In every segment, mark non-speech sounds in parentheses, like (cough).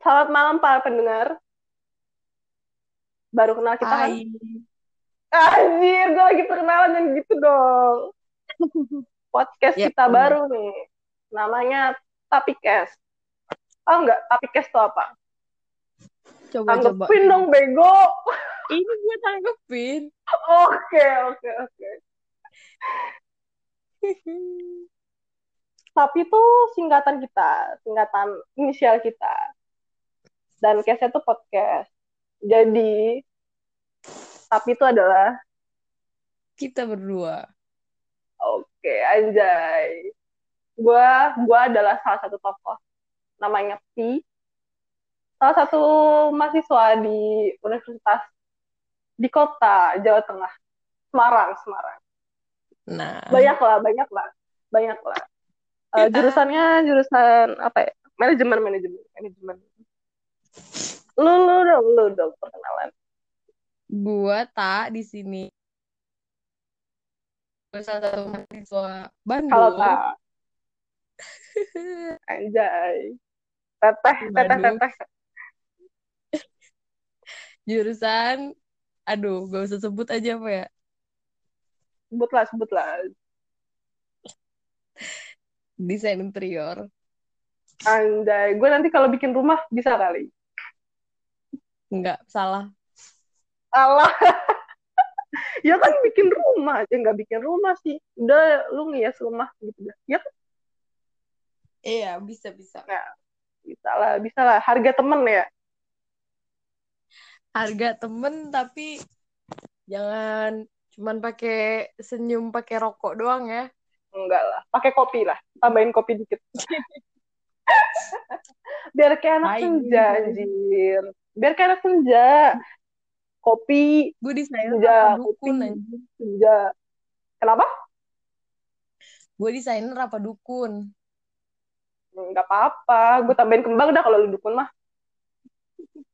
Selamat malam para pendengar. Baru kenal kita kan? Hai. Anjir, gue lagi perkenalan dan gitu dong. Podcast Ya, kita baru nih. Namanya Tapicast. Oh enggak, Tapicast itu apa? Coba coba. Tanggepin dong, bego. Ini gue tanggepin. Oke, oke, oke. (laughs) Tapi itu singkatan kita, singkatan inisial kita. Dan case itu podcast. Jadi, tapi itu adalah Kita berdua. Oke, anjay. Gua gua adalah salah satu tokoh. Namanya Pi. Salah satu mahasiswa di universitas di kota Jawa Tengah. Semarang, Semarang. Nah, Banyak lah, banyak lah. Banyak lah. Eh, jurusannya jurusan apa ya? Manajemen, manajemen, manajemen. Lu, lu dong, lu dong perkenalan. gua tak di sini. Gua salah satu mahasiswa Kalau Bandung. tak, anjay. Teteh, teteh, teteh. (laughs) Jurusan, aduh, gak usah sebut aja apa ya. Sebutlah, sebutlah. Desain interior. Anjay, gue nanti kalau bikin rumah bisa kali. Enggak, salah. Allah. (laughs) ya kan bikin rumah aja nggak bikin rumah sih. Udah lu ngias rumah gitu. Ya kan Iya, bisa bisa. bisa lah, bisa lah. Harga temen ya. Harga temen tapi jangan cuman pakai senyum pakai rokok doang ya. Enggak lah. Pakai kopi lah. Tambahin kopi dikit. (laughs) Biar kayak anak senja anjir. Biar kayak anak senja. Kopi Gue desain senja, apa kopi dukun anjir. senja. Kenapa? Gue desainer apa dukun? Enggak apa-apa. Gue tambahin kembang dah kalau lu dukun mah. (laughs)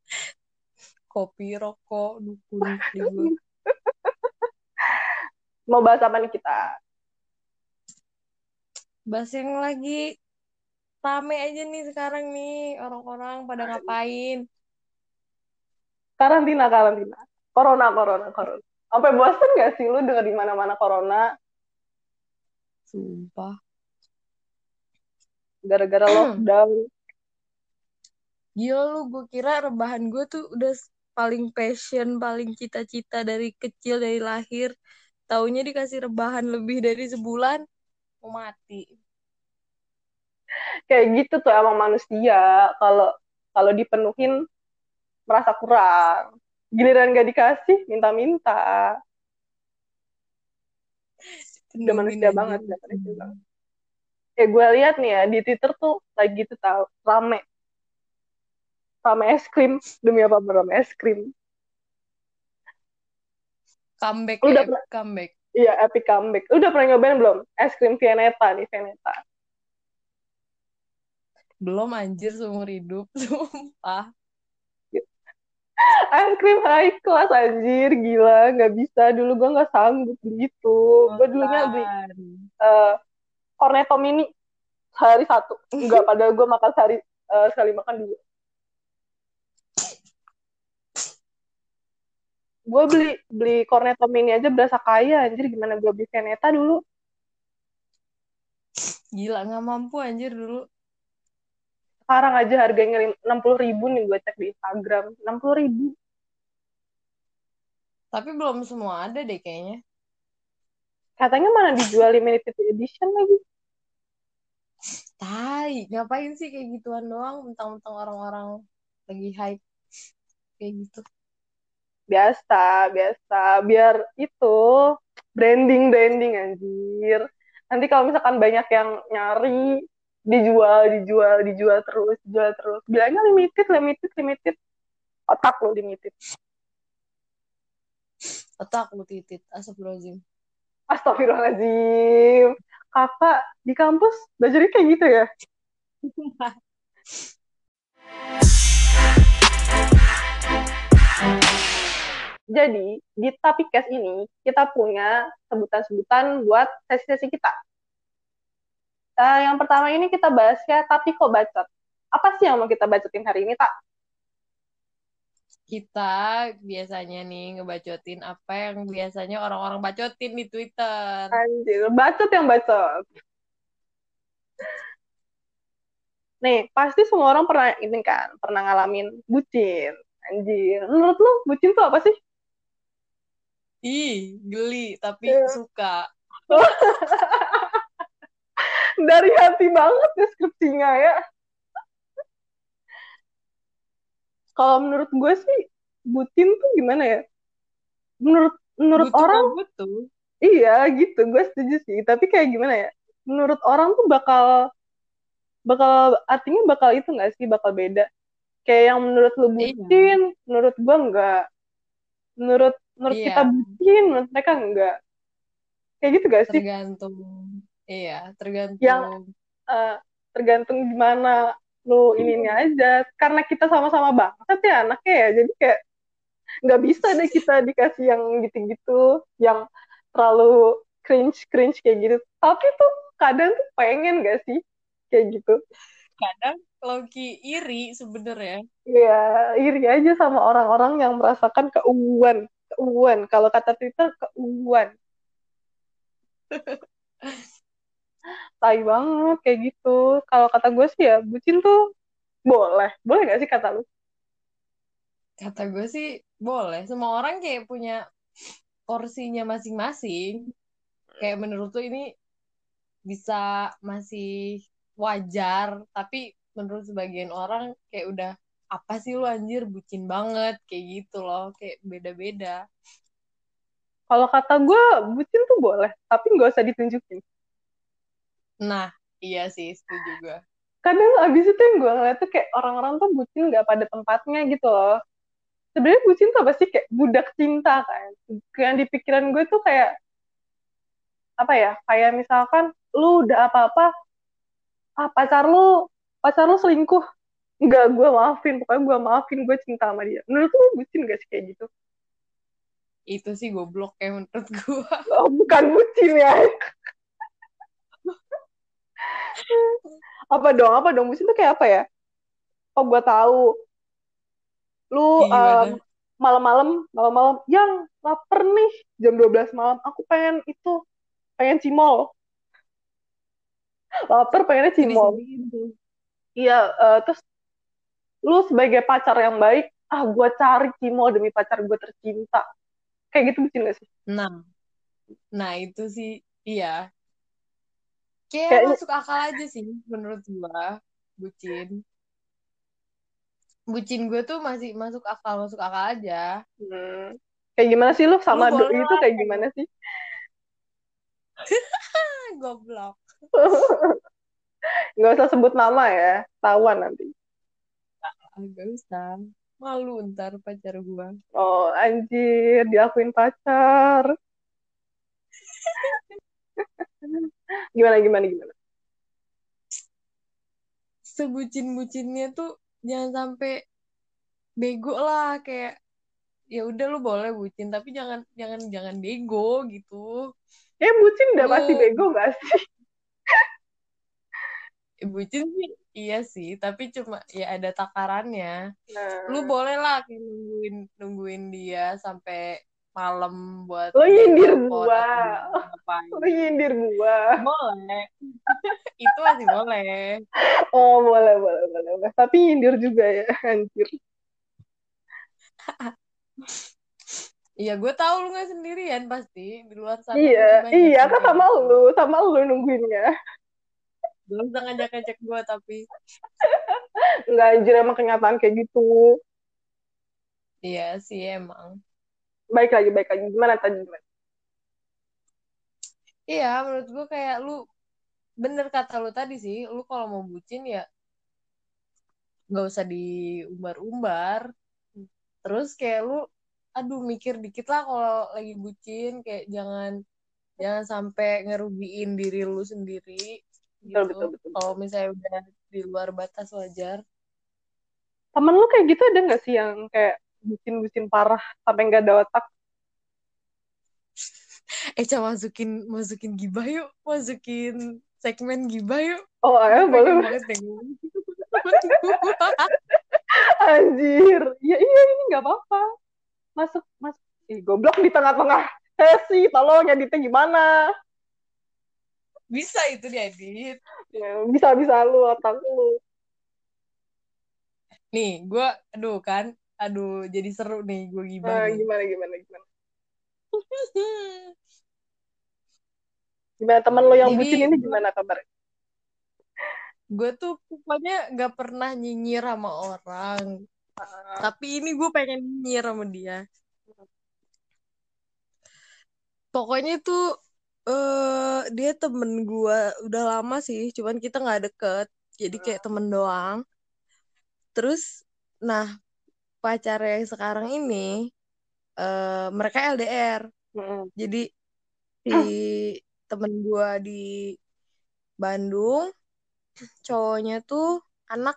Kopi, rokok, dukun. (laughs) Mau bahas apa nih kita? Bahas yang lagi rame aja nih sekarang nih orang-orang pada ngapain? Karantina karantina corona corona corona sampai bosan gak sih lu denger di mana mana corona Sumpah. gara-gara lockdown Gila lu, gue kira rebahan gue tuh udah paling passion, paling cita-cita dari kecil, dari lahir. Taunya dikasih rebahan lebih dari sebulan, mau mati. kayak gitu tuh emang manusia kalau kalau dipenuhin merasa kurang. Giliran gak dikasih minta-minta. Udah manusia banget udah manusia banget. Kayak gue lihat nih ya di Twitter tuh lagi tuh tau rame. Rame es krim. Demi apa rame es krim. Comeback Lu ya, udah pernah- comeback. iya epic comeback. Lu udah pernah nyobain belum? Es krim Vianeta nih Vianeta. Belum anjir seumur hidup, (laughs) sumpah. Es krim high class anjir. Gila nggak bisa. Dulu gue nggak sanggup beli itu gue dulunya beli eh, cornetto mini sehari satu. Enggak padahal gue makan sehari eh, sekali makan dua. Gue beli beli cornetto mini aja berasa kaya anjir. Gimana gue beli Veneta dulu? Gila, nggak mampu anjir dulu. Sekarang aja harganya enam puluh ribu nih gue cek di Instagram. enam puluh ribu. Tapi belum semua ada deh kayaknya. katanya mana dijual limited edition lagi. Tai, ngapain sih kayak gituan doang, mentang-mentang orang-orang lagi hype kayak gitu. biasa biasa. Biar itu branding branding anjir. Nanti kalau misalkan banyak yang nyari dijual dijual dijual terus dijual terus. Bilangnya limited limited limited. Otak lo limited. Otak lu titit, astagfirullahaladzim. Astagfirullahaladzim. Kakak di kampus belajarnya kayak gitu ya? (laughs) Jadi, di Tapicast ini kita punya sebutan-sebutan buat sesi-sesi kita. Nah, yang pertama ini kita bahas ya, tapi kok bacot. Apa sih yang mau kita bacotin hari ini, Tak? Kita biasanya nih ngebacotin apa yang biasanya orang-orang bacotin di Twitter. Anjir, bacot yang bacot. Nih, pasti semua orang pernah ini kan, pernah ngalamin bucin. Anjir, menurut lu bucin tuh apa sih? Ih, geli, tapi Iya. suka. (laughs) Dari hati banget deskripsinya ya. Kalau menurut gue sih, bucin tuh gimana ya? Menurut menurut orang, butuh. iya gitu, gue setuju sih. Tapi kayak gimana ya? Menurut orang tuh bakal bakal artinya bakal itu nggak sih bakal beda kayak yang menurut lu Iya. bucin menurut gua enggak menurut menurut Iya. kita bucin menurut mereka enggak kayak gitu gak sih Tergantung. Iya, tergantung. Yang- Eh, tergantung gimana lu ininya aja. Karena kita sama-sama banget ya anaknya ya. Jadi kayak nggak bisa deh kita dikasih yang gitu-gitu yang terlalu cringe cringe kayak gitu. Tapi tuh kadang tuh pengen gak sih kayak gitu? Kadang Loki iri sebenarnya. ya iri aja sama orang-orang yang merasakan keuuan keuuan kalau kata Twitter keuuan (laughs) tai banget kayak gitu kalau kata gue sih ya bucin tuh boleh boleh gak sih kata lu Kata gue sih boleh. Semua orang kayak punya porsinya masing-masing. Kayak menurut tuh ini bisa masih wajar, tapi menurut sebagian orang kayak udah apa sih lu anjir bucin banget kayak gitu loh, kayak beda-beda. kalau kata gue bucin tuh boleh tapi nggak usah ditunjukin Nah, iya sih setuju gue. kadang abis itu yang gue ngeliat tuh kayak orang-orang tuh bucin nggak pada tempatnya gitu loh. Sebenarnya bucin tuh apa sih? Kayak budak cinta kan. Yang di pikiran gue tuh kayak apa ya? Kayak misalkan lu udah apa-apa ah pacar lu pacar lu selingkuh. Nggak gue maafin. Pokoknya gue maafin gue cinta sama dia. Menurut lu bucin gak sih kayak gitu? Itu sih goblok kayak menurut gue. oh, bukan bucin ya apa dong? Apa dong? Bucin tuh kayak apa ya? Oh gue tahu. Lu um, malam-malam malam-malam yang lapar nih. Jam 12 malam aku pengen itu pengen cimol. Lapar pengennya cimol. tuh. iya eh, terus lu sebagai pacar yang baik ah gue cari cimol demi pacar gue tercinta. Kayak gitu bucin gak sih? Nah, nah itu sih. Iya. Kayak Kayak- masuk akal aja sih menurut gua, bucin. Bucin gue tuh masih masuk akal, masuk akal aja. Hmm. Kayak gimana sih lu sama Lu doi itu kayak gimana sih? Ah, (laughs) Goblok. Nggak usah sebut nama ya, tawan nanti. Agak usah. Malu ntar pacar gua. Oh anjir, diakuin pacar. (laughs) gimana gimana gimana? Sebucin-bucinnya tuh jangan sampai bego lah kayak ya udah lu boleh bucin tapi jangan jangan jangan bego gitu. Ya bucin udah pasti bego gak sih? (laughs) Bucin sih iya sih, tapi cuma ya ada takarannya. Nah, lu boleh lah kayak nungguin nungguin dia sampai malam buat Lo nyindir gua. Ngapain. lu nyindir gua. boleh (laughs) itu masih boleh Oh boleh boleh boleh. boleh. Tapi nyindir juga ya, anjir. iya gue tahu lu nggak sendirian pasti di luar sana Iya, iya kan sama lu, sama lu nungguinnya. belum usah ngajak ngajak gue tapi Enggak anjir emang kenyataan kayak gitu. iya sih emang Baik lagi, baik lagi. Gimana tadi? Gimana? Iya menurut gue kayak lu bener kata lu tadi sih lu kalau mau bucin ya nggak usah diumbar-umbar terus kayak lu aduh mikir dikit lah kalau lagi bucin kayak jangan jangan sampai ngerugiin diri lu sendiri Betul, gitu betul, betul. kalau misalnya udah di luar batas wajar Temen lu kayak gitu ada nggak sih yang kayak bucin-bucin parah sampai nggak ada otak? Eh coba masukin masukin gibah yuk masukin segmen gibah yuk Oh, ayo boleh. banget. (laughs) Anjir. Ya iya ini nggak apa-apa. Masuk masuk. Ih, goblok di tengah-tengah sesi. Tolong editnya gimana? Bisa itu diedit. Ya, bisa-bisa lu otak lu. Nih, gue, aduh kan, aduh jadi seru nih gue gimana. gimana gimana gimana. (laughs) Gimana temen lo yang Jadi, bucin ini gimana kabar? gue tuh pokoknya gak pernah nyinyir sama orang. Tapi ini gue pengen nyinyir sama dia. Pokoknya tuh eh dia temen gue udah lama sih, cuman kita nggak deket. Jadi kayak temen doang. Terus, nah pacarnya yang sekarang ini eh mereka LDR. Mm-mm. Jadi si temen gue di Bandung, cowoknya tuh anak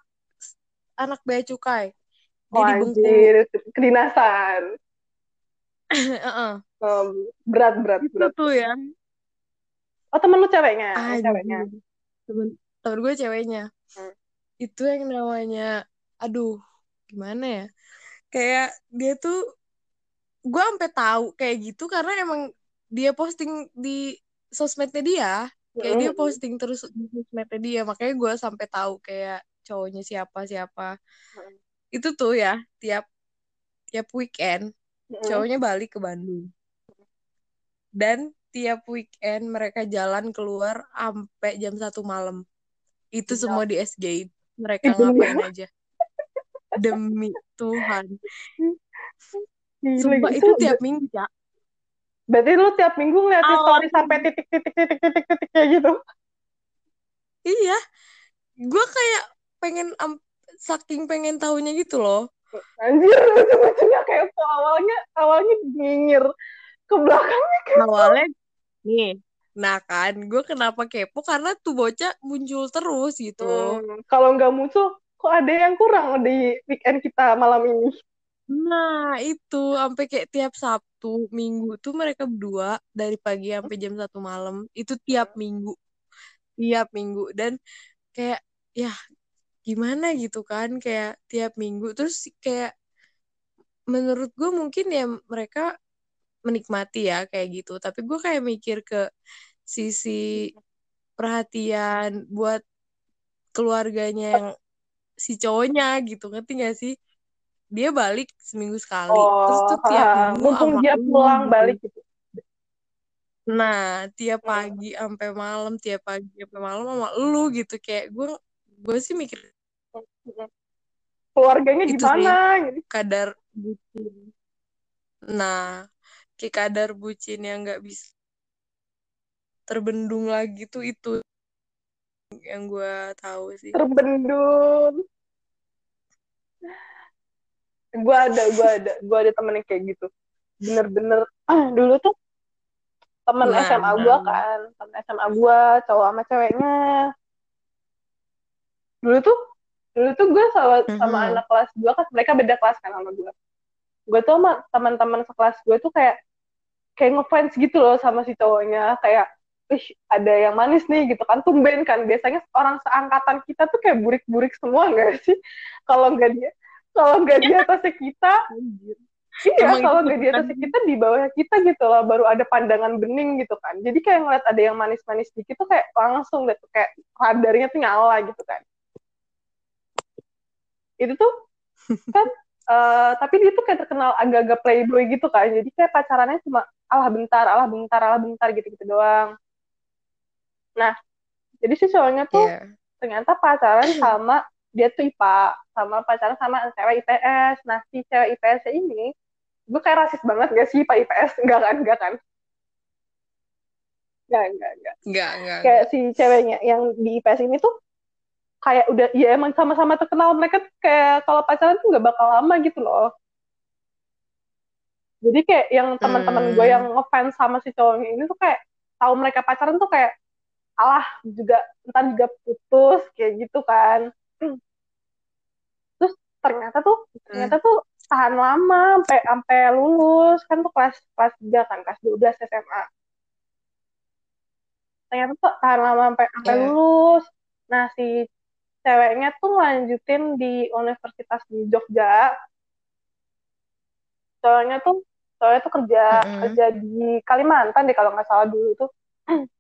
anak bea cukai. Dia Oh, di Bengkulu. kedinasan. (laughs) Heeh. Oh, berat berat Itu berat. tuh ya. Oh temen lu ceweknya, yang ceweknya. Temen, temen gue ceweknya. Hmm. Itu yang namanya, aduh, gimana ya? Kayak dia tuh, gue sampai tahu kayak gitu karena emang dia posting di sosmednya dia. Kayak dia Mm-mm. posting terus di sosmednya dia. Makanya gue sampai tahu kayak cowoknya siapa siapa. Hmm. Itu tuh ya tiap tiap weekend Mm-mm. cowoknya balik ke Bandung. Dan tiap weekend mereka jalan keluar sampai jam satu malam. Itu semua di SG. Mereka ngapain aja. Demi Tuhan. (laughs) Gila, Sumpah itu itu tiap minggu, ya. berarti lu tiap minggu ngeliatin Awal. story sampai titik titik titik titik titik kayak gitu. Iya. Gue kayak pengen am- saking pengen tahunya gitu loh. Anjir, lucu-lucunya kepo awalnya awalnya nyinyir ke belakangnya kepo. Awalnya nih. Nah kan, gue kenapa kepo karena tuh bocah muncul terus gitu. Hmm, kalau nggak muncul, kok ada yang kurang di weekend kita malam ini? Nah, itu sampai kayak tiap Sabtu, Minggu tuh mereka berdua dari pagi sampai jam satu malam. Itu tiap minggu. Tiap minggu dan kayak ya gimana gitu kan kayak tiap minggu terus kayak menurut gue mungkin ya mereka menikmati ya kayak gitu. Tapi gue kayak mikir ke sisi perhatian buat keluarganya yang si cowoknya gitu ngerti gak sih? Dia balik seminggu sekali, terus Oh, tuh tiap paham. minggu Mumpung dia pulang gitu. balik gitu. Nah, tiap Hmm. pagi sampai malam, tiap pagi sampai malam sama lu gitu kayak gue gue sih mikir Keluarganya itu sih gimana? Gitu. kadar bucin. Nah, kayak kadar bucin yang nggak bisa terbendung lagi tuh itu yang gue tahu sih. Terbendung. Gue ada, gue ada, gue ada temen yang kayak gitu. Bener-bener, ah, dulu tuh temen Nah, SMA gue kan, temen SMA gue, cowok sama ceweknya. Dulu tuh, dulu tuh gue sama, sama Mhm. anak kelas gue kan, mereka beda kelas kan sama gue. Gue tuh sama teman-teman sekelas gue tuh kayak, kayak ngefans gitu loh sama si cowoknya, kayak, Ih, ada yang manis nih gitu kan, tumben kan. Biasanya orang seangkatan kita tuh kayak burik-burik semua nggak sih? (laughs) Kalau nggak dia, kalau nggak di atasnya kita, Iya, kalau nggak di atasnya kita, di bawahnya kita gitu loh, baru ada pandangan bening gitu kan. Jadi kayak ngeliat ada yang manis-manis dikit tuh kayak langsung tuh, kayak radarnya tuh nyala gitu kan. Itu tuh (laughs) kan, eh, tapi dia tuh kayak terkenal agak-agak playboy gitu kan. Jadi kayak pacarannya cuma alah bentar, alah bentar, alah bentar gitu-gitu doang. Nah, jadi si cowoknya tuh Iya. ternyata pacaran sama dia tuh IPA sama pacaran sama cewek IPS. Nah, si cewek IPS ini gue kayak rasis banget gak sih Pak IPS? Enggak kan, enggak kan? Enggak, enggak, enggak. Enggak, enggak. Kayak si ceweknya yang di IPS ini tuh kayak udah ya emang sama-sama terkenal mereka tuh kayak kalau pacaran tuh nggak bakal lama gitu loh. Jadi kayak yang teman-teman gue Hmm. yang ngefans sama si cowoknya ini tuh kayak tahu mereka pacaran tuh kayak alah juga entar juga putus kayak gitu kan. Ternyata tuh ternyata tuh tahan lama sampai sampai lulus kan tuh kelas kelas 3 kan kelas 12 SMA. Ternyata tuh tahan lama sampai sampai Iya. lulus. Nah, si ceweknya tuh lanjutin di universitas di Jogja cowoknya tuh cowoknya tuh kerja Mm-mm. kerja di Kalimantan deh kalau nggak salah dulu tuh (clears throat)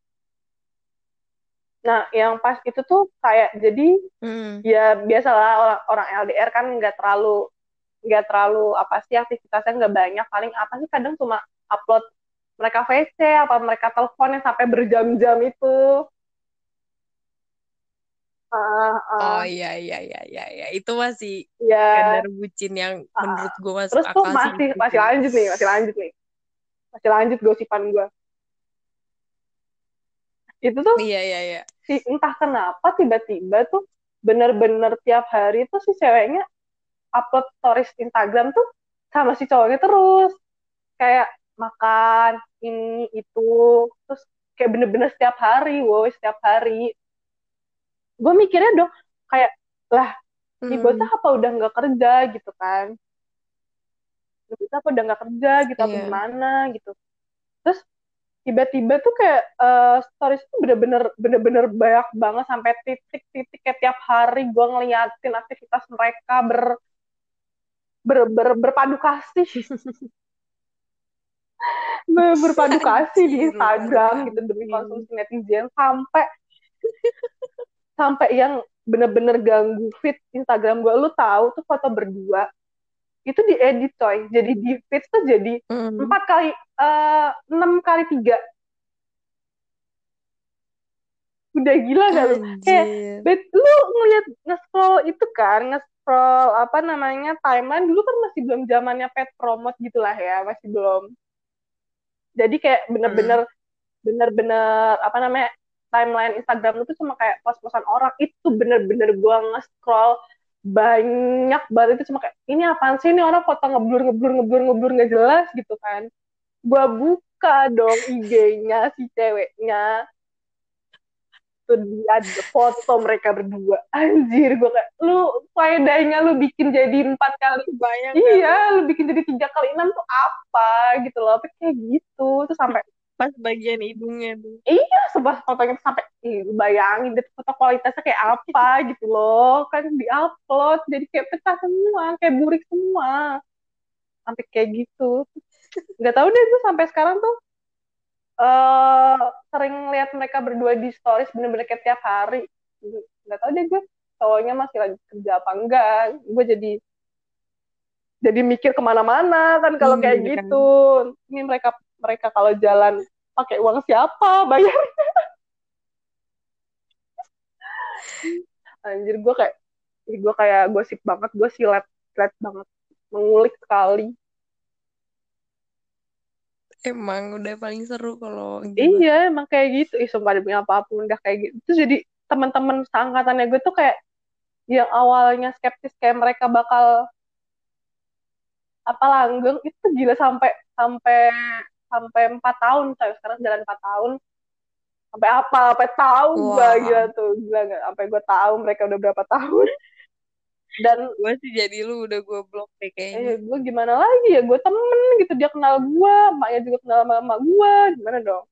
nah yang pas itu tuh kayak jadi Mm. ya biasalah orang, orang LDR kan nggak terlalu nggak terlalu apa sih aktivitasnya nggak banyak paling apa sih kadang cuma upload mereka VC apa mereka telepon yang sampai berjam-jam itu Ah, ah, Oh iya iya iya iya iya. Itu masih ya kadar bucin yang ah. menurut gue masuk terus tuh akal masih masih sih. lanjut nih masih lanjut nih masih lanjut gosipan gue itu tuh Iya iya iya. si entah kenapa tiba-tiba tuh bener-bener tiap hari tuh si ceweknya upload stories Instagram tuh sama si cowoknya terus kayak makan ini itu terus kayak bener-bener setiap hari wow setiap hari gue mikirnya dong kayak lah ini Hmm. bocah apa udah nggak kerja gitu kan ini bocah apa udah nggak kerja gitu apa Iya. gimana gitu terus tiba-tiba tuh kayak eh, stories itu bener-bener bener-bener banyak banget sampai titik-titik kayak tiap hari gue ngeliatin aktivitas mereka ber ber, ber berpadu kasih. (laughs) Ber- berpadu kasih di Instagram gitu demi kasih. konsumsi netizen sampai sampai yang bener-bener ganggu feed Instagram gue lu tahu tuh foto berdua itu diedit coy jadi di feed tuh jadi Hmm. empat kali eh, enam kali tiga udah gila gak lu kayak. Bet, lu ngeliat nge-scroll itu kan, nge-scroll apa namanya timeline dulu kan masih belum zamannya pet promote gitulah ya, masih belum. Jadi kayak bener-bener bener-bener apa namanya timeline Instagram lu tuh cuma kayak pos-posan orang itu bener-bener gua nge-scroll banyak banget itu cuma kayak ini apaan sih? Ini orang foto ngeblur ngeblur ngeblur ngeblur nggak jelas gitu kan. Gua buka dong IG-nya si ceweknya. Tuh di- ada foto mereka berdua. Anjir gue kayak lu faedahnya lu bikin jadi empat kali Banyak iya. lu bikin jadi tiga kali enam tuh apa? Gitu loh tapi kayak gitu. Tuh sampai pas bagian hidungnya tuh. iya sebuah fotonya tuh sampai bayangin deh foto kualitasnya kayak apa gitu loh. Kan diupload jadi kayak pecah semua kayak burik semua. Sampai kayak gitu. Nggak tahu deh gue sampai sekarang tuh eh sering lihat mereka berdua di stories bener-bener kayak tiap hari. Nggak tahu deh gue cowoknya masih lagi kerja apa enggak. Gue jadi jadi mikir ke mana-mana kan kalau kayak Iya, kan. gitu. Ini mereka mereka kalau jalan pakai uang siapa bayar anjir gue kayak gue kayak gosip banget gue silet silet banget mengulik sekali Emang udah paling seru kalau. Iya, emang kayak gitu. Ih, sumpah demi apa pun udah kayak gitu. Terus jadi teman-teman seangkatannya gue tuh kayak yang awalnya skeptis kayak mereka bakal apa langgeng itu gila sampai sampai sampai empat tahun saya sekarang jalan empat tahun. Sampai apa? Sampai tahu Wah. gila tuh. Gila nggak? Sampai gue tahu mereka udah berapa tahun. Dan Gue sih jadi lu udah gue blok deh kayaknya. eh gue gimana lagi ya? Gue temen gitu dia kenal gue maknya juga kenal sama emak gue gimana dong?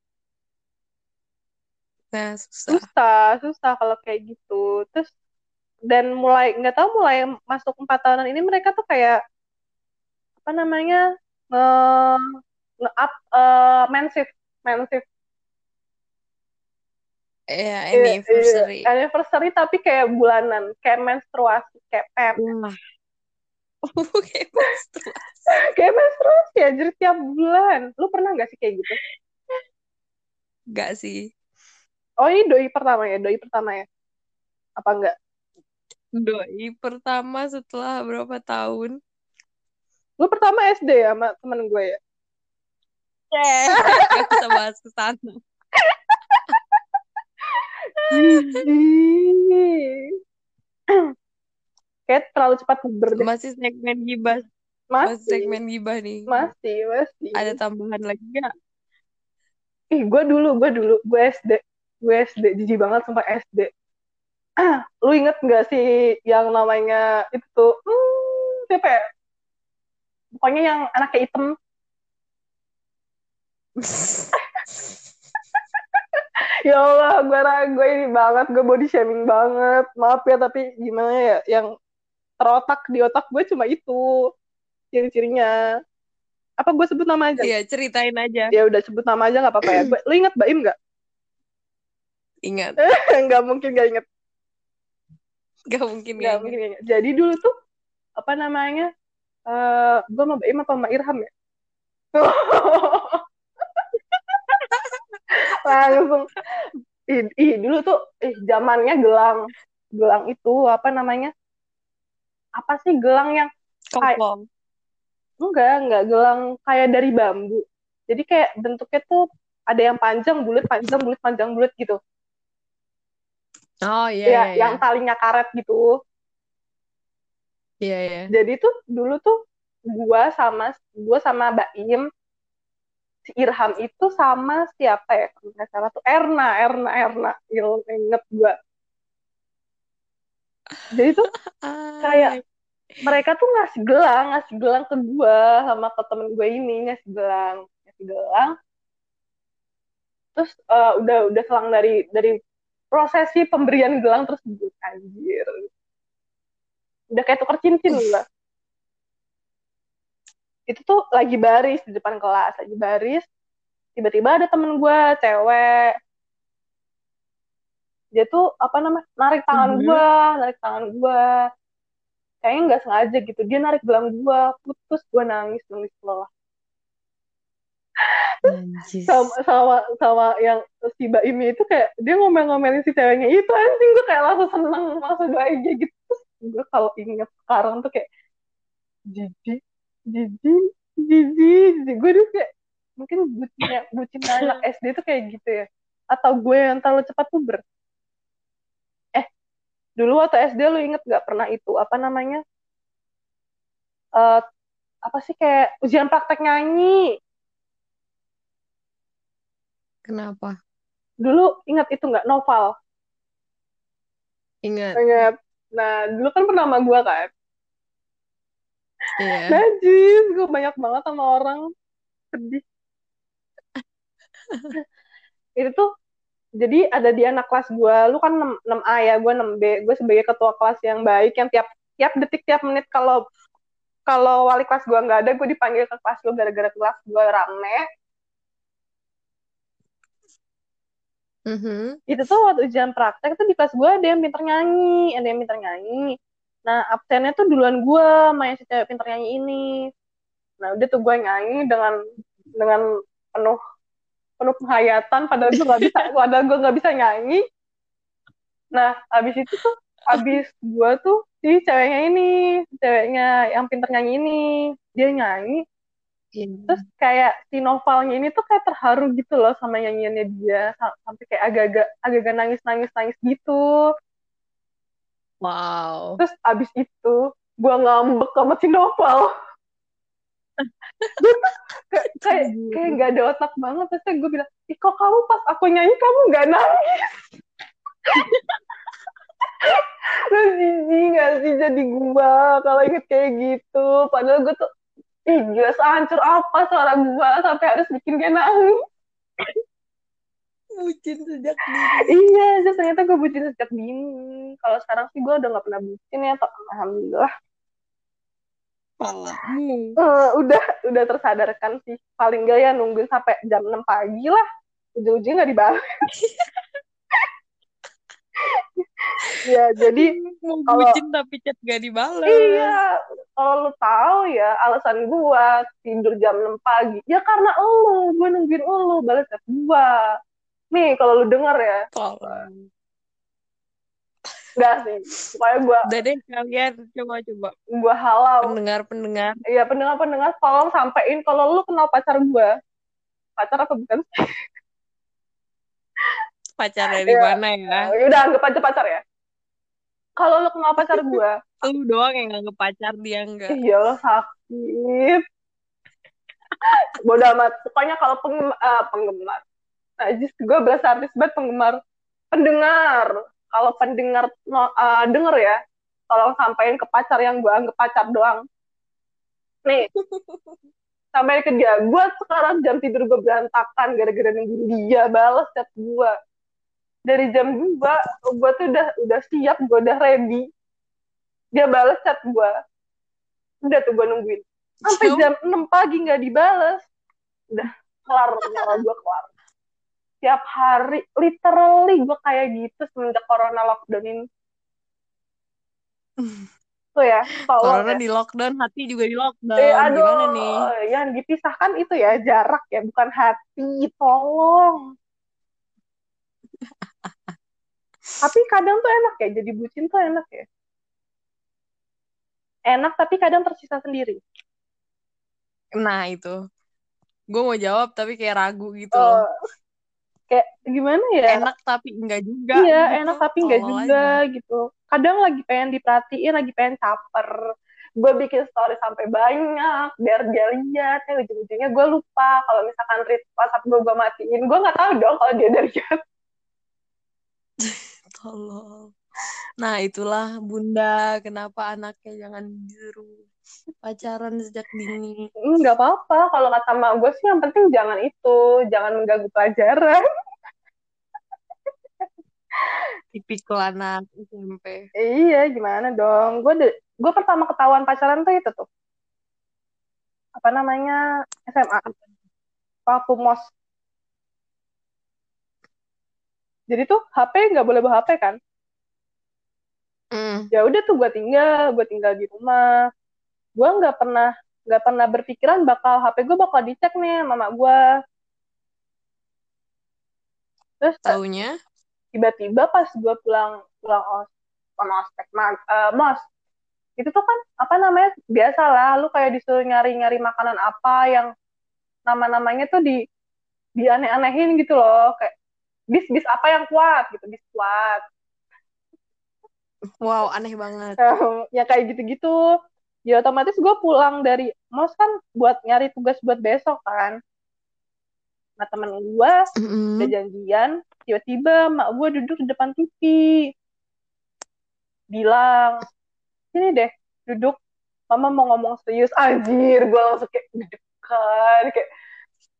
Nah, susah. susah susah kalau kayak gitu. Terus dan mulai nggak tahu mulai masuk empat tahunan ini mereka tuh kayak apa namanya nge nge up uh, mensif mensif Ya, Iya, anniversary. iya, anniversary tapi kayak bulanan kayak menstruasi kayak pem Wah. (laughs) (laughs) Kayak menstruasi. kayak menstruasi aja tiap bulan lu pernah nggak sih kayak gitu Enggak sih. oh ini doi pertama ya doi pertama ya apa enggak Doi pertama setelah berapa tahun? lu pertama SD ya sama temen gue ya Eh, gak bisa bahas ke sana. kayak terlalu cepat puber Masih segmen gibah. Masih. Masih segmen gibah nih. masih masih. Ada tambahan lagi gak? ih gue dulu gue dulu. Gue SD gue SD jijik banget sampai SD (clears throat) lu inget nggak sih yang namanya itu tuh? Hmm, siapa ya? Pokoknya yang anaknya hitam ya Allah gue gue ini banget gue body shaming banget. Maaf ya tapi gimana ya yang terotak di otak gue cuma itu ciri-cirinya. Apa gue sebut nama aja? Iya, ceritain aja. ya udah sebut nama aja nggak apa-apa ya. Gue lu ingat Baim nggak? Ingat. (laughs) nggak mungkin gak inget Gak mungkin nggak gak mungkin gak inget jadi dulu tuh apa namanya eh gue sama Baim apa sama Irham ya (laughs) langsung. Ih, ih dulu tuh ih zamannya gelang. Gelang itu apa namanya? Apa sih gelang yang Kopong. enggak enggak. Gelang kayak dari bambu. Jadi kayak bentuknya tuh ada yang panjang bulat panjang bulat panjang bulat gitu. Oh iya, ya iya, iya. yang talinya karet gitu. Iya, iya. jadi tuh dulu tuh gua sama gua sama Baim si Irham itu sama siapa ya? Kalau nggak salah tuh Erna Erna Erna. Gila, inget gua. Jadi tuh (laughs) kayak Ay. mereka tuh ngasih gelang ngasih gelang ke gua sama ke temen gue ini ngasih gelang ngasih gelang. Terus eh, udah udah selang dari dari prosesi pemberian gelang tersebut anjir. Udah kayak tuker cincin lah itu tuh lagi baris di depan kelas lagi baris tiba-tiba ada temen gue cewek. Dia tuh apa namanya narik tangan Mhm. gue narik tangan gue kayaknya nggak sengaja gitu dia narik gelang gue putus gue nangis nangis loh sama sama sama yang si Baimi itu kayak dia ngomel-ngomelin si ceweknya itu anjing gue kayak langsung seneng langsung bahagia gitu. Terus gue kalau inget sekarang tuh kayak jijik jijik jijik gue tuh kayak mungkin bucinnya bucinnya anak (laughs) SD tuh kayak gitu ya atau gue yang terlalu cepat puber eh dulu waktu SD lu inget gak pernah itu apa namanya eh apa sih kayak ujian praktek nyanyi Kenapa? dulu ingat itu nggak novel Ingat. Ingat. Nah, dulu kan pernah sama gue kan. Iya. Najis, gue banyak banget sama orang. Sedih. (laughs) Itu tuh, jadi ada di anak kelas gue, lu kan 6, 6A ya, gue 6B. Gue sebagai ketua kelas yang baik, yang tiap tiap detik, tiap menit kalau kalau wali kelas gue nggak ada, gue dipanggil ke kelas gue gara-gara kelas gue rame. Mhm. Itu tuh waktu ujian praktek tuh di kelas gue ada yang pinter nyanyi, ada yang pinter nyanyi. Nah, absennya tuh duluan gue yang si cewek pinter nyanyi ini. Nah, udah tuh gue nyanyi dengan dengan penuh penuh penghayatan padahal gue nggak bisa (laughs) padahal gue nggak bisa nyanyi. Nah, abis itu tuh abis gue tuh si ceweknya ini, ceweknya yang pinter nyanyi ini, dia nyanyi Iya. terus kayak si novelnya ini tuh kayak terharu gitu loh sama nyanyiannya dia Sa- sampai kayak agak-agak agak-agak nangis-nangis nangis gitu Wow. terus abis itu gue ngambek sama si tuh kayak kayak kayak nggak ada otak banget. Terus gue bilang ih kok kamu pas aku nyanyi kamu nggak nangis? Terus jijik gak sih? Jadi gue kalau inget kayak gitu. Padahal gue tuh ih gila sehancur apa suara gue sampai harus bikin dia nangis Bucin sejak dini. Iya, terus ternyata gue bucin sejak dini. Kalau sekarang sih gue udah gak pernah bucin ya, tapi alhamdulillah. Eh, udah udah tersadarkan sih. Paling gak ya nungguin sampai jam 6 pagi lah. Ujung-ujungnya gak dibalas. (laughs) ya, jadi Mau kalau- bucin tapi chat gak dibalas. iya, kalau lu tahu ya alasan gue tidur jam 6 pagi. Ya karena lu, gue nungguin lu balas chat gue. Nih, kalau lu denger ya, Tolong. enggak sih. Pokoknya gue Udah deh kalian coba-coba gua halau. pendengar-pendengar Iya pendengar-pendengar tolong sampein kalau lu kenal pacar gua. Pacar apa bukan? pacar dari Iya. mana ya? Ya udah anggap aja pacar ya. Kalau lu kenal pacar gua, (laughs) Lu doang yang nganggep pacar dia enggak. iya lo sakit. Bodoh amat. Pokoknya kalau penggemar, penggemar. Najis gue berasa artis banget penggemar. Pendengar. Kalau pendengar no, eh, denger ya, tolong sampein ke pacar yang gue anggap pacar doang. Nih, (laughs) sampai ke dia. Gue sekarang jam tidur gue berantakan gara-gara nungguin dia balas chat gue. dari jam 2 gue tuh udah udah siap gue udah ready dia balas chat gue udah tuh gue nungguin sampai jam 6 pagi nggak dibales udah kelar nyawa gue kelar tiap hari. Literally gue kayak gitu semenjak corona lockdown ini. Tuh ya corona ya. di lockdown hati juga di lockdown. Eh, aduh, gimana nih? yang dipisahkan itu ya jarak ya bukan hati. Tolong. (laughs) Tapi kadang tuh enak ya jadi bucin tuh enak ya. Enak tapi kadang tersisa sendiri. Nah itu. Gue mau jawab tapi kayak ragu gitu uh, kayak gimana ya? Enak tapi enggak juga iya gitu. enak tapi enggak juga aja. gitu. Kadang lagi pengen diperhatiin lagi pengen caper. Gue bikin story sampai banyak biar dia lihat. Ya ujung-ujungnya gue lupa kalau misalkan read WhatsApp gue gue matiin gue nggak tahu dong kalau dia dari lihat (laughs) tolong nah itulah bunda kenapa anaknya jangan disuruh pacaran sejak dini. Nggak apa-apa. Kalau kata mak gue sih yang penting jangan itu jangan mengganggu pelajaran. (laughs) Tipikal anak SMP iya gimana dong? Gue de- gue pertama ketahuan pacaran tuh itu tuh. Apa namanya? SMA waktu mos. Jadi tuh HP nggak boleh bawa HP kan? Mm. ya udah tuh gue tinggal gue tinggal di rumah gue nggak pernah nggak pernah berpikiran bakal HP gue bakal dicek nih mama gue terus taunya? tiba-tiba pas gue pulang pulang os ospek uh, mos itu tuh kan apa namanya biasa lah lu kayak disuruh nyari-nyari makanan apa yang nama-namanya tuh di di aneh-anehin gitu loh kayak bis bis apa yang kuat gitu bis kuat. Wow aneh banget. (laughs) Ya kayak gitu-gitu ya otomatis gue pulang dari mos kan buat nyari tugas buat besok kan. Nah temen gue mm-hmm. udah janjian tiba-tiba mak gue duduk di depan TV bilang sini deh duduk. Mama mau ngomong serius anjir gue langsung kayak dekat kayak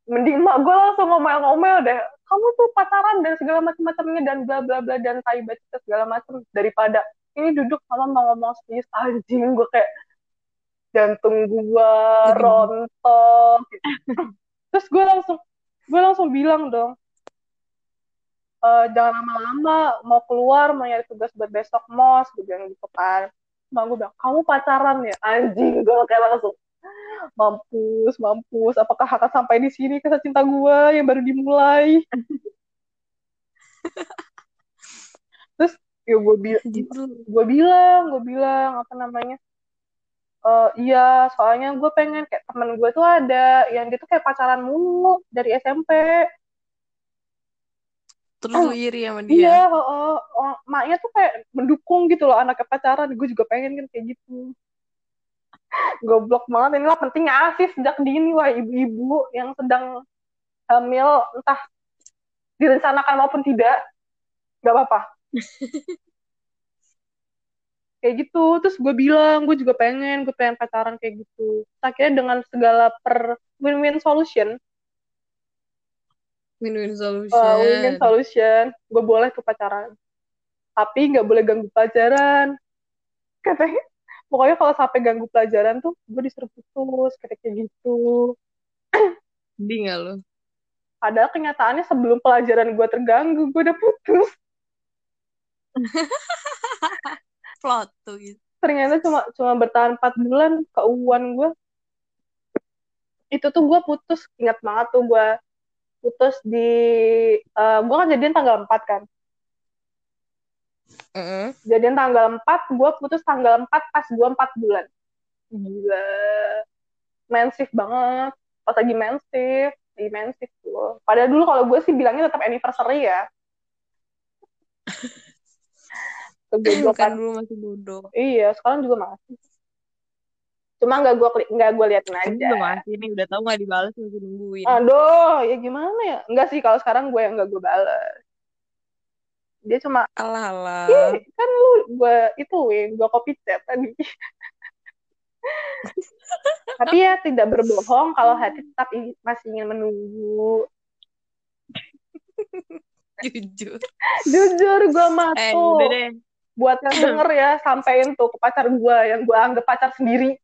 mending mak gue langsung ngomel-ngomel deh. Kamu tuh pacaran dan segala macam-macamnya dan bla bla bla dan tai segala macam daripada ini duduk mama mau ngomong serius anjing gue kayak jantung gue rontok. Gitu. (laughs) terus gue langsung gue langsung bilang dong e, jangan lama-lama mau keluar mau nyari tugas buat besok mos. Gue bilang gitu kan. Mak gue bilang kamu pacaran ya? Anjing gue kayak langsung mampus mampus apakah akan sampai di sini kisah cinta gue yang baru dimulai? (laughs) Terus ya gue bilang gitu. gue bilang gue bilang apa namanya uh, iya soalnya gue pengen kayak temen gue tuh ada yang dia tuh kayak pacaran mulu dari SMP terus lu iri sama dia. iya oh, oh, oh, maknya tuh kayak mendukung gitu loh anaknya pacaran. Gue juga pengen kan kayak gitu. (laughs) Goblok banget. Inilah pentingnya asih sejak dini wah ibu-ibu yang sedang hamil entah direncanakan maupun tidak nggak apa-apa (laughs) kayak gitu. Terus gue bilang gue juga pengen gue pengen pacaran kayak gitu. Akhirnya dengan segala per win-win solution. Win-win solution. uh, win-win solution gue boleh tuh pacaran. Tapi nggak boleh ganggu pelajaran. (laughs) Katanya pokoknya kalau sampai ganggu pelajaran tuh gue disuruh putus kayak kayak gitu. (clears throat) Di nggak lo padahal kenyataannya sebelum pelajaran gue terganggu gue udah putus (laughs) plot tuh gitu. ternyata cuma cuma bertahan empat bulan keuuan gue itu tuh gue putus ingat banget tuh gue putus di uh, eh, gue kan jadian tanggal 4 kan? Mm -hmm. jadian tanggal 4 gue putus tanggal 4 pas gue 4 bulan. Gila. Mensif banget. Pas lagi mensif di mensif tuh. Padahal dulu kalau gue sih bilangnya tetap anniversary ya (laughs) kegoblokan dulu masih bodoh. Iya sekarang juga masih. Cuma nggak gue nggak gue liatin aja. udah masih ini udah tahu nggak dibalas masih nungguin. Aduh ya gimana ya? Nggak sih kalau sekarang gue yang nggak gue balas dia cuma alah alah. Kan lu gue itu gue copy chat tadi. (laughs) Tapi ya tidak berbohong kalau hati tetap masih ingin menunggu. (laughs) Jujur. Jujur gue mah Eh, tuh. udah deh. Buat yang denger ya, (laughs) sampein tuh ke pacar gue yang gue anggap pacar sendiri.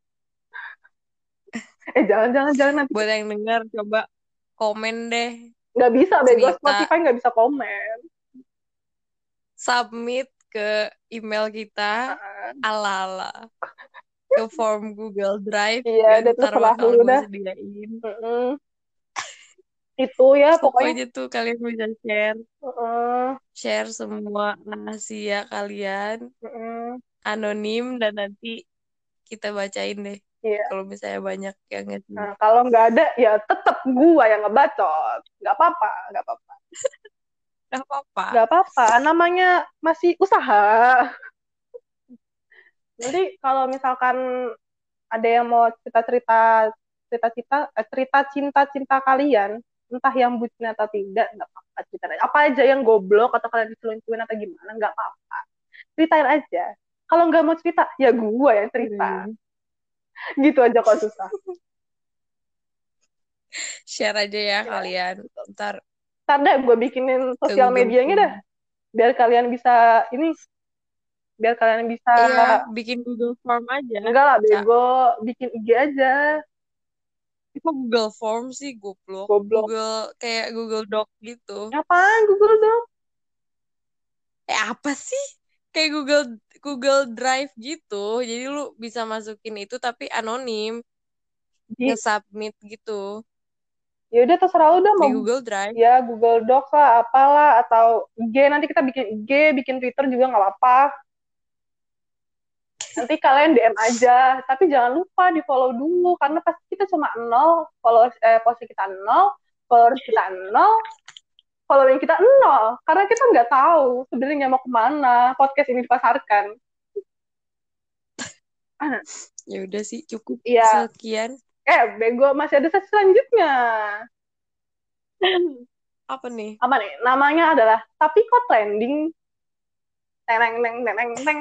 Eh jangan jangan jangan nanti Buat yang denger coba komen deh. nggak bisa bego. Spotify nggak bisa komen. Submit ke email kita Heeh. ala-ala ke form Google Drive Iya, terserah bakal lu dah. sediain. Heeh. Itu ya pokoknya. Pokoknya tuh kalian bisa share, Heeh. share semua rahasia kalian Heeh. anonim dan nanti kita bacain deh. Iya. Kalau misalnya banyak yang nge Nah, kalau nggak ada ya tetap gua yang ngebacot. Nggak apa-apa, nggak apa-apa. (laughs) Gak apa-apa. Nggak apa-apa, namanya masih usaha. Nanti kalau misalkan ada yang mau cerita-cerita cerita-cerita eh, cerita cinta-cinta kalian, entah yang bucin atau tidak, nggak apa-apa cerita aja. Apa aja yang goblok atau kalian diselingkuhin atau gimana, nggak apa-apa. Ceritain aja. Kalau nggak mau cerita, ya gua yang cerita. Hmm. Gitu aja kok susah. Share aja ya Iya. kalian. Ntar Ntar deh gue bikinin sosial Google medianya dah. Biar kalian bisa ini biar kalian bisa Iya, bikin Google Form aja. enggak lah bego bikin IG aja Itu Google Form sih goblok. Goblok. Google kayak Google Doc gitu. ngapain Google Doc Eh apa sih? Kayak Google Google Drive gitu. Jadi lu bisa masukin itu tapi anonim, di nge-submit gitu ya udah terserah lu dah di mau Google Drive. ya Google Docs lah apalah atau IG nanti kita bikin IG bikin Twitter juga nggak apa-apa nanti kalian DM aja. Tapi jangan lupa di follow dulu karena pasti kita cuma nol followers eh kita nol followers kita nol following kita nol. Karena kita nggak tahu sebenarnya mau ke mana podcast ini dipasarkan. (laughs) Ya udah sih cukup Iya. sekian. eh bego masih ada sesi selanjutnya. Apa nih? apa nih? Namanya adalah tapi kok trending neng neng neng neng neng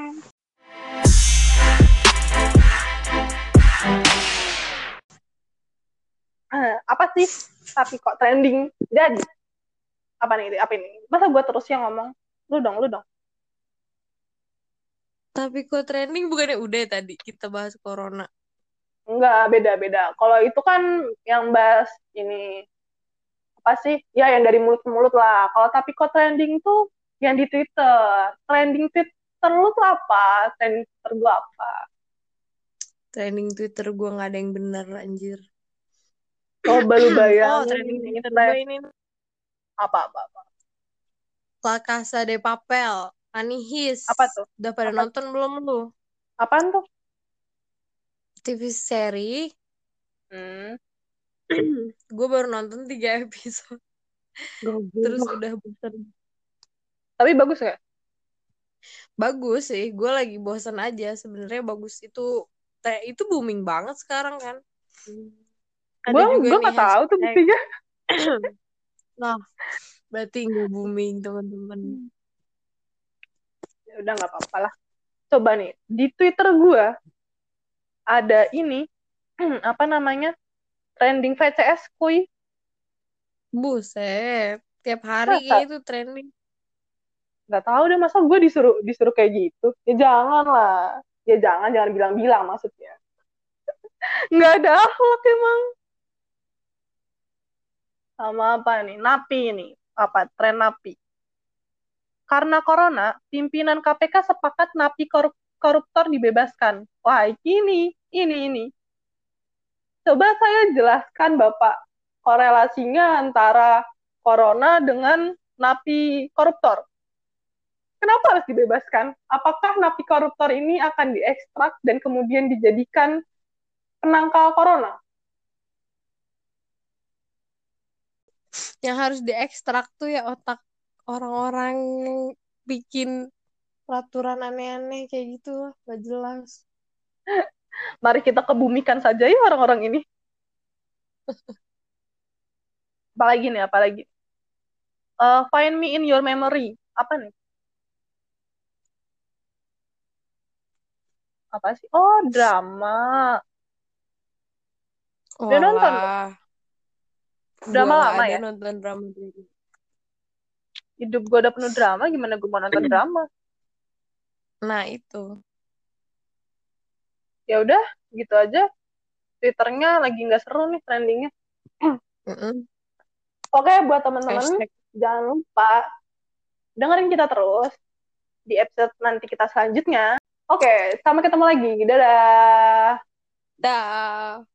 sih. Tapi kok trending. Jadi apa nih apa ini? Masa gue terus yang ngomong lu dong lu dong. Tapi kok trending bukannya udah tadi kita bahas corona. enggak beda beda. Kalau itu kan yang bahas ini apa sih? Ya yang dari mulut ke mulut lah. Kalau tapi kok trending tuh yang di Twitter. Trending Twitter lu tuh apa? Trending Twitter gue apa? Trending Twitter gua nggak ada yang bener anjir. Coba lu (clears throat) Oh, bayangin trending nih, Twitter trend- gue ini apa apa apa La Casa de Papel. Anihis. Apa tuh? Udah pada Apa? nonton belum lu? apaan tuh TV seri. hmm. gue baru nonton tiga (laughs) episode. Terus udah bosan. tapi bagus gak Bagus sih. Gue lagi bosan aja. Sebenarnya bagus itu. Itu booming banget sekarang kan. Ada gue gue nggak tahu tuh buktinya (clears throat) Nah, berarti nggak booming teman-teman. ya udah nggak apa-apa lah coba nih di Twitter gue ada ini (clears throat) apa namanya trending VCS kuy Buset. Tiap hari Masa? itu trending. nggak tahu deh masa gue disuruh disuruh kayak gitu ya jangan lah ya jangan jangan bilang-bilang maksudnya (laughs) nggak ada akhlak emang sama apa nih? Napi ini apa? Tren napi. Karena corona pimpinan KPK sepakat napi korup- koruptor dibebaskan. Wah ini ini ini. Coba saya jelaskan bapak korelasinya antara corona dengan napi koruptor. Kenapa harus dibebaskan? Apakah napi koruptor ini akan diekstrak dan kemudian dijadikan penangkal corona? Yang harus diekstrak tuh ya otak orang-orang yang bikin peraturan aneh-aneh kayak gitu. Gak jelas. (laughs) Mari kita kebumikan saja ya orang-orang ini. (laughs) Apalagi nih, apalagi. Eh, find me in your memory. Apa nih? Apa sih? Oh, drama. Udah nonton? Drama Gua lama ya? nonton drama hidup gue udah penuh drama gimana gue mau nonton drama? Nah, itu. ya udah gitu aja. Twitternya lagi nggak seru nih trendingnya. Mm-mm. oke buat teman-teman jangan lupa dengerin kita terus di episode nanti kita selanjutnya. Oke sampai ketemu lagi. Dadah. Dah.